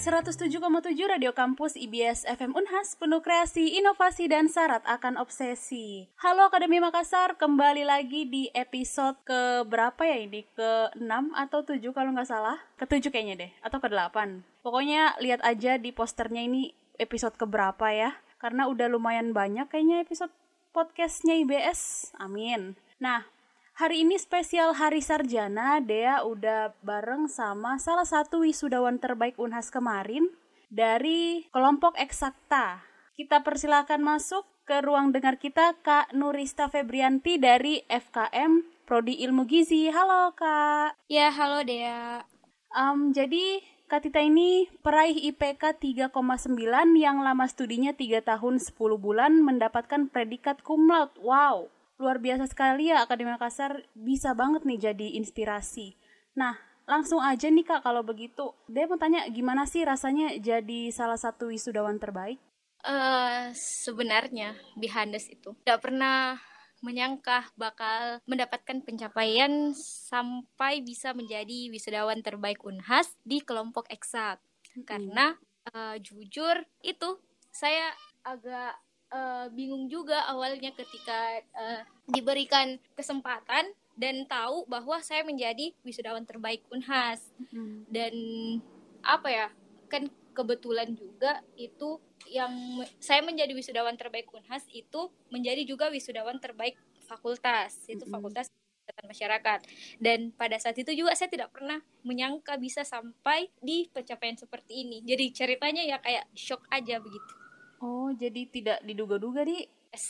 107,7 Radio Kampus IBS FM Unhas penuh kreasi, inovasi, dan syarat akan obsesi. Halo Akademi Makassar, kembali lagi di episode ke berapa ya ini? Ke 6 atau 7 kalau nggak salah? Ke 7 kayaknya deh, atau ke 8. Pokoknya lihat aja di posternya ini episode ke berapa ya. Karena udah lumayan banyak kayaknya episode podcastnya IBS. Amin. Nah, Hari ini spesial Hari Sarjana, Dea udah bareng sama salah satu wisudawan terbaik Unhas kemarin dari kelompok eksakta. Kita persilakan masuk ke ruang dengar kita Kak Nurista Febrianti dari FKM Prodi Ilmu Gizi. Halo Kak. Ya, halo Dea. Um, jadi Kak Tita ini peraih IPK 3,9 yang lama studinya 3 tahun 10 bulan mendapatkan predikat cum laude. Wow, luar biasa sekali ya Akademi Makassar bisa banget nih jadi inspirasi. Nah, langsung aja nih Kak kalau begitu. Dia mau tanya gimana sih rasanya jadi salah satu wisudawan terbaik? Uh, sebenarnya Bihandes itu tidak pernah menyangka bakal mendapatkan pencapaian sampai bisa menjadi wisudawan terbaik Unhas di kelompok eksak. Hmm. Karena uh, jujur itu saya agak uh, bingung juga awalnya ketika uh, diberikan kesempatan dan tahu bahwa saya menjadi wisudawan terbaik Unhas. Hmm. dan apa ya kan kebetulan juga itu yang saya menjadi wisudawan terbaik Unhas itu menjadi juga wisudawan terbaik fakultas. Itu hmm. fakultas kesehatan masyarakat. Dan pada saat itu juga saya tidak pernah menyangka bisa sampai di pencapaian seperti ini. Jadi ceritanya ya kayak shock aja begitu Oh, jadi tidak diduga-duga, Di? Yes.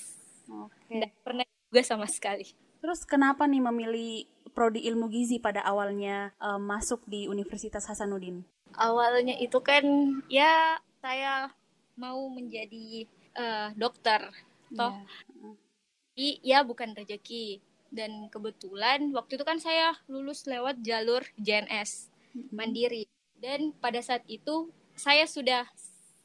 Oke. Okay. Tidak pernah juga sama sekali. Terus kenapa nih memilih prodi ilmu gizi pada awalnya uh, masuk di Universitas Hasanuddin? Awalnya itu kan ya saya mau menjadi uh, dokter, toh. Yeah. ya bukan rezeki. Dan kebetulan waktu itu kan saya lulus lewat jalur JNS mm -hmm. mandiri. Dan pada saat itu saya sudah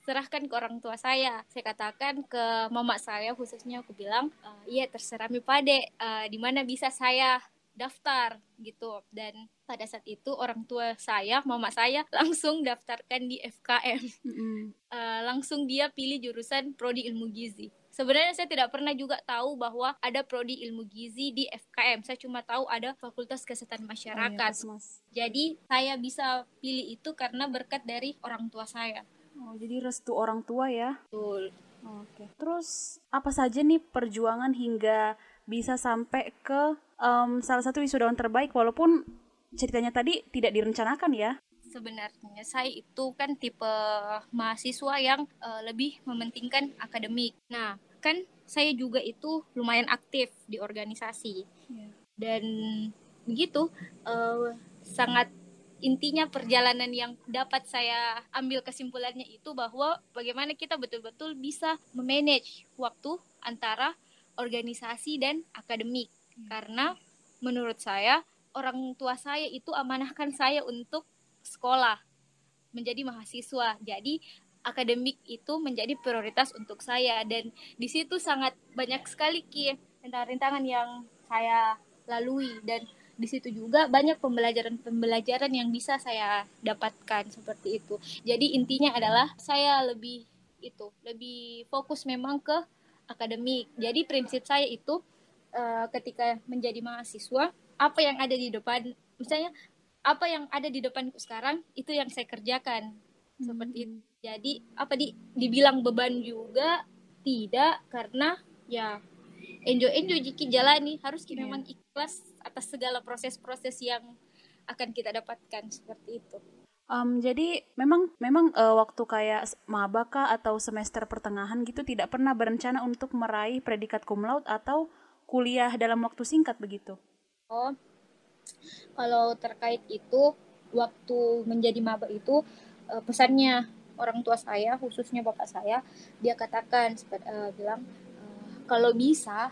serahkan ke orang tua saya. Saya katakan ke mama saya khususnya aku bilang, e, iya terserah mi pade, uh, di mana bisa saya daftar gitu. Dan pada saat itu orang tua saya mama saya langsung daftarkan di FKM mm -hmm. uh, langsung dia pilih jurusan prodi ilmu gizi. Sebenarnya saya tidak pernah juga tahu bahwa ada prodi ilmu gizi di FKM saya cuma tahu ada fakultas kesehatan masyarakat oh, iya, jadi saya bisa pilih itu karena berkat dari orang tua saya Oh, jadi restu orang tua ya? Betul. Oke. Terus apa saja nih perjuangan hingga bisa sampai ke um, salah satu wisudawan terbaik walaupun ceritanya tadi tidak direncanakan ya? Sebenarnya saya itu kan tipe mahasiswa yang uh, lebih mementingkan akademik. Nah, kan saya juga itu lumayan aktif di organisasi. Yeah. Dan begitu uh, sangat intinya perjalanan yang dapat saya ambil kesimpulannya itu bahwa bagaimana kita betul-betul bisa memanage waktu antara organisasi dan akademik. Hmm. karena menurut saya orang tua saya itu amanahkan saya untuk sekolah menjadi mahasiswa. Jadi akademik itu menjadi prioritas untuk saya. Dan di situ sangat banyak sekali ki rintangan-rintangan yang saya lalui. Dan di situ juga banyak pembelajaran-pembelajaran yang bisa saya dapatkan seperti itu. Jadi intinya adalah saya lebih itu, lebih fokus memang ke akademik. Jadi prinsip saya itu uh, ketika menjadi mahasiswa, apa yang ada di depan, misalnya apa yang ada di depanku sekarang itu yang saya kerjakan. Hmm. Seperti itu. Jadi apa di dibilang beban juga tidak karena ya enjoy enjoy jiki jalani harus yeah. memang ikhlas atas segala proses-proses yang akan kita dapatkan seperti itu. Um, jadi memang memang uh, waktu kayak maba atau semester pertengahan gitu tidak pernah berencana untuk meraih predikat cum laude atau kuliah dalam waktu singkat begitu. Oh. Kalau terkait itu waktu menjadi maba itu uh, pesannya orang tua saya khususnya bapak saya dia katakan uh, bilang uh, kalau bisa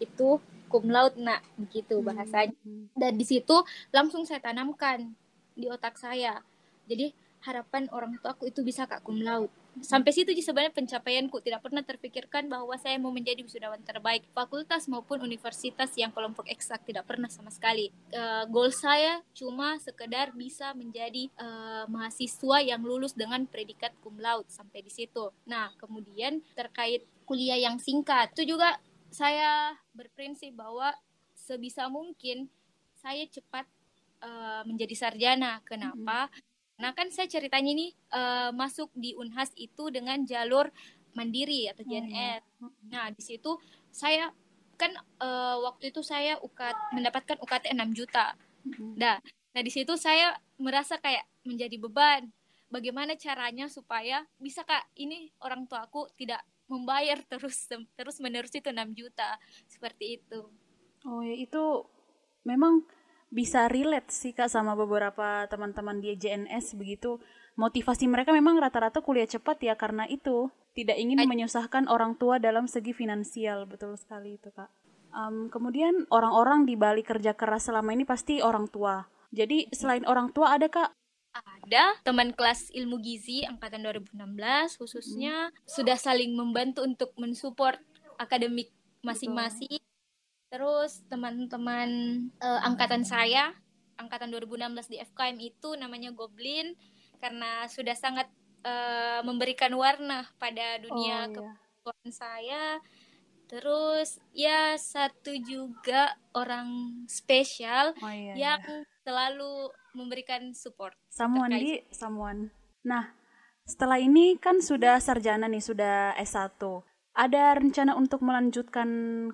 itu cum laude nak begitu hmm, bahasanya. Hmm. dan di situ langsung saya tanamkan di otak saya. Jadi harapan orang tua aku itu bisa kak cum laude sampai situ sebenarnya pencapaianku. Tidak pernah terpikirkan bahwa saya mau menjadi wisudawan terbaik. Fakultas maupun universitas yang kelompok eksak tidak pernah sama sekali. Uh, goal saya cuma sekedar bisa menjadi uh, mahasiswa yang lulus dengan predikat cum laude sampai di situ. Nah kemudian terkait kuliah yang singkat. Itu juga saya berprinsip bahwa sebisa mungkin saya cepat uh, menjadi sarjana kenapa hmm Nah kan saya ceritanya ini uh, masuk di Unhas itu dengan jalur mandiri atau JNS. Oh, iya. Nah di situ saya kan uh, waktu itu saya ukat mendapatkan UKT 6 juta. Nah, nah di situ saya merasa kayak menjadi beban. Bagaimana caranya supaya bisa kak ini orang tua aku tidak membayar terus terus menerus itu 6 juta seperti itu. Oh ya itu memang bisa relate sih kak sama beberapa teman-teman di JNS begitu. Motivasi mereka memang rata-rata kuliah cepat ya karena itu. Tidak ingin menyusahkan orang tua dalam segi finansial. Betul sekali itu kak. Um, kemudian orang-orang di balik kerja keras selama ini pasti orang tua. Jadi selain orang tua ada kak ada teman kelas ilmu gizi angkatan 2016 khususnya hmm. sudah saling membantu untuk mensupport akademik masing-masing Terus teman-teman uh, angkatan saya, angkatan 2016 di FKM itu namanya Goblin karena sudah sangat uh, memberikan warna pada dunia oh, iya. saya. Terus ya satu juga orang spesial oh, iya, yang iya. Selalu memberikan support. Someone di someone. Nah, setelah ini kan sudah sarjana nih, sudah S1 ada rencana untuk melanjutkan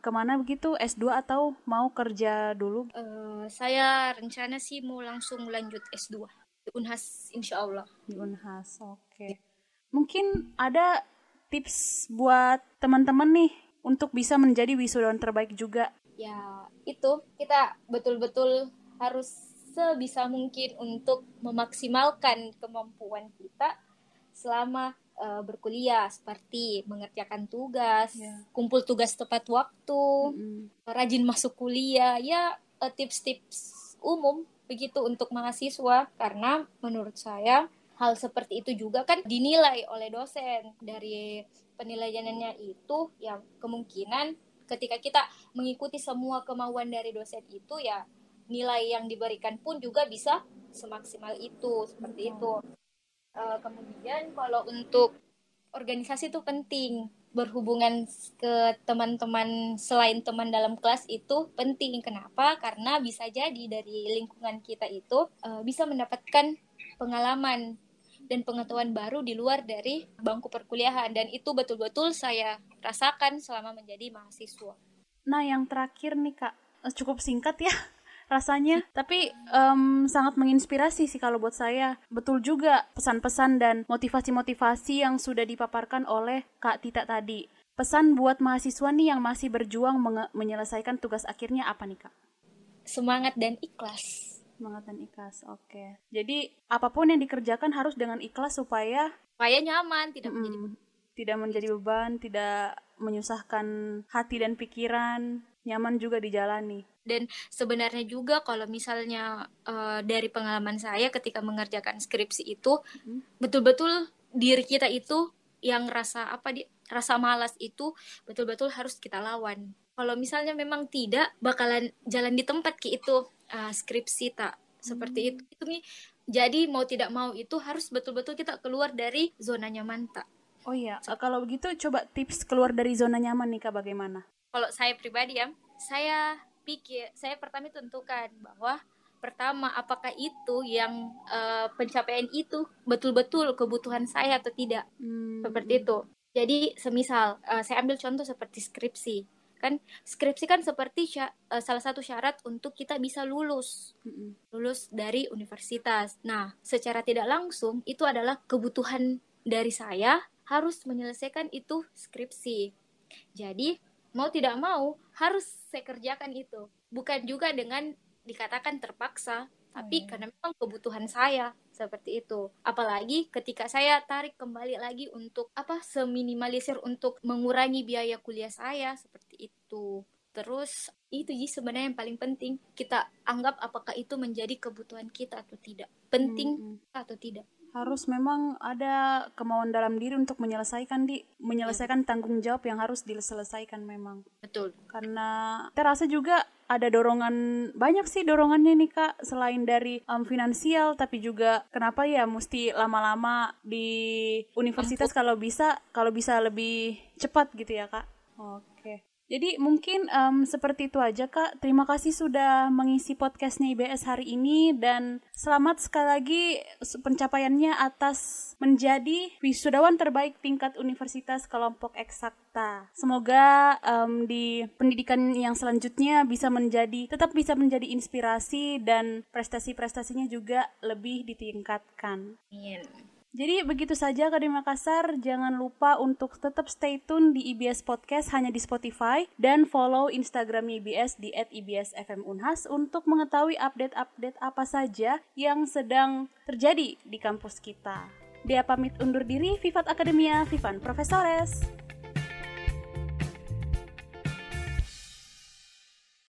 ke mana begitu S2 atau mau kerja dulu? Uh, saya rencana sih mau langsung lanjut S2 di Unhas insya Allah. Di Unhas, oke. Okay. Mungkin ada tips buat teman-teman nih untuk bisa menjadi wisudawan terbaik juga? Ya itu kita betul-betul harus sebisa mungkin untuk memaksimalkan kemampuan kita selama uh, berkuliah seperti mengerjakan tugas, yeah. kumpul tugas tepat waktu, mm-hmm. rajin masuk kuliah, ya uh, tips-tips umum begitu untuk mahasiswa karena menurut saya hal seperti itu juga kan dinilai oleh dosen dari penilaiannya itu ya kemungkinan ketika kita mengikuti semua kemauan dari dosen itu ya nilai yang diberikan pun juga bisa semaksimal itu seperti itu. Uh, kemudian kalau untuk organisasi itu penting. Berhubungan ke teman-teman selain teman dalam kelas itu penting. Kenapa? Karena bisa jadi dari lingkungan kita itu uh, bisa mendapatkan pengalaman dan pengetahuan baru di luar dari bangku perkuliahan. Dan itu betul-betul saya rasakan selama menjadi mahasiswa. Nah, yang terakhir nih Kak, cukup singkat ya rasanya. Tapi um, sangat menginspirasi sih kalau buat saya. Betul juga pesan-pesan dan motivasi-motivasi yang sudah dipaparkan oleh Kak Tita tadi. Pesan buat mahasiswa nih yang masih berjuang menyelesaikan tugas akhirnya apa nih Kak? Semangat dan ikhlas. Semangat dan ikhlas oke. Okay. jadi apa pun yang dikerjakan harus dengan ikhlas supaya supaya nyaman tidak mm, menjadi tidak menjadi beban tidak menyusahkan hati dan pikiran nyaman juga dijalani. Dan sebenarnya juga kalau misalnya uh, dari pengalaman saya ketika mengerjakan skripsi itu hmm. betul-betul diri kita itu yang rasa apa di rasa malas itu betul-betul harus kita lawan. Kalau misalnya memang tidak bakalan jalan di tempat ki itu uh, skripsi tak seperti hmm. itu. Itu nih jadi mau tidak mau itu harus betul-betul kita keluar dari zona nyaman tak oh iya. So, kalau begitu coba tips keluar dari zona nyaman nih kak bagaimana? Kalau saya pribadi ya saya pikir saya pertama tentukan bahwa pertama apakah itu yang uh, pencapaian itu betul-betul kebutuhan saya atau tidak? Hmm. seperti itu. Jadi semisal uh, saya ambil contoh seperti skripsi. Kan skripsi kan seperti uh, salah satu syarat untuk kita bisa lulus. Hmm. lulus dari universitas. Nah secara tidak langsung itu adalah kebutuhan dari saya harus menyelesaikan itu skripsi. Jadi mau tidak mau harus saya kerjakan itu. Bukan juga dengan dikatakan terpaksa tapi hmm. karena memang kebutuhan saya seperti itu. Apalagi ketika saya tarik kembali lagi untuk apa seminimalisir untuk mengurangi biaya kuliah saya seperti itu. Terus itu sih sebenarnya yang paling penting. Kita anggap apakah itu menjadi kebutuhan kita atau tidak. Penting hmm. atau tidak harus memang ada kemauan dalam diri untuk menyelesaikan di. Menyelesaikan tanggung jawab yang harus diselesaikan memang. Betul. Karena terasa juga ada dorongan banyak sih dorongannya nih kak. Selain dari um, finansial tapi juga kenapa ya mesti lama-lama di universitas kalau bisa kalau bisa lebih cepat gitu ya kak. Oke jadi mungkin um, seperti itu aja kak. Terima kasih sudah mengisi podcastnya IBS hari ini dan selamat sekali lagi pencapaiannya atas menjadi wisudawan terbaik tingkat Universitas Kelompok Eksakta. Semoga um, di pendidikan yang selanjutnya bisa menjadi tetap bisa menjadi inspirasi dan prestasi-prestasinya juga lebih ditingkatkan. Amin. Jadi begitu saja Akademi Makassar, jangan lupa untuk tetap stay tune di IBS Podcast hanya di Spotify dan follow Instagram IBS di @ibsfmunhas untuk mengetahui update-update apa saja yang sedang terjadi di kampus kita. Dia pamit undur diri, Vivat Akademia, Vivan Profesores.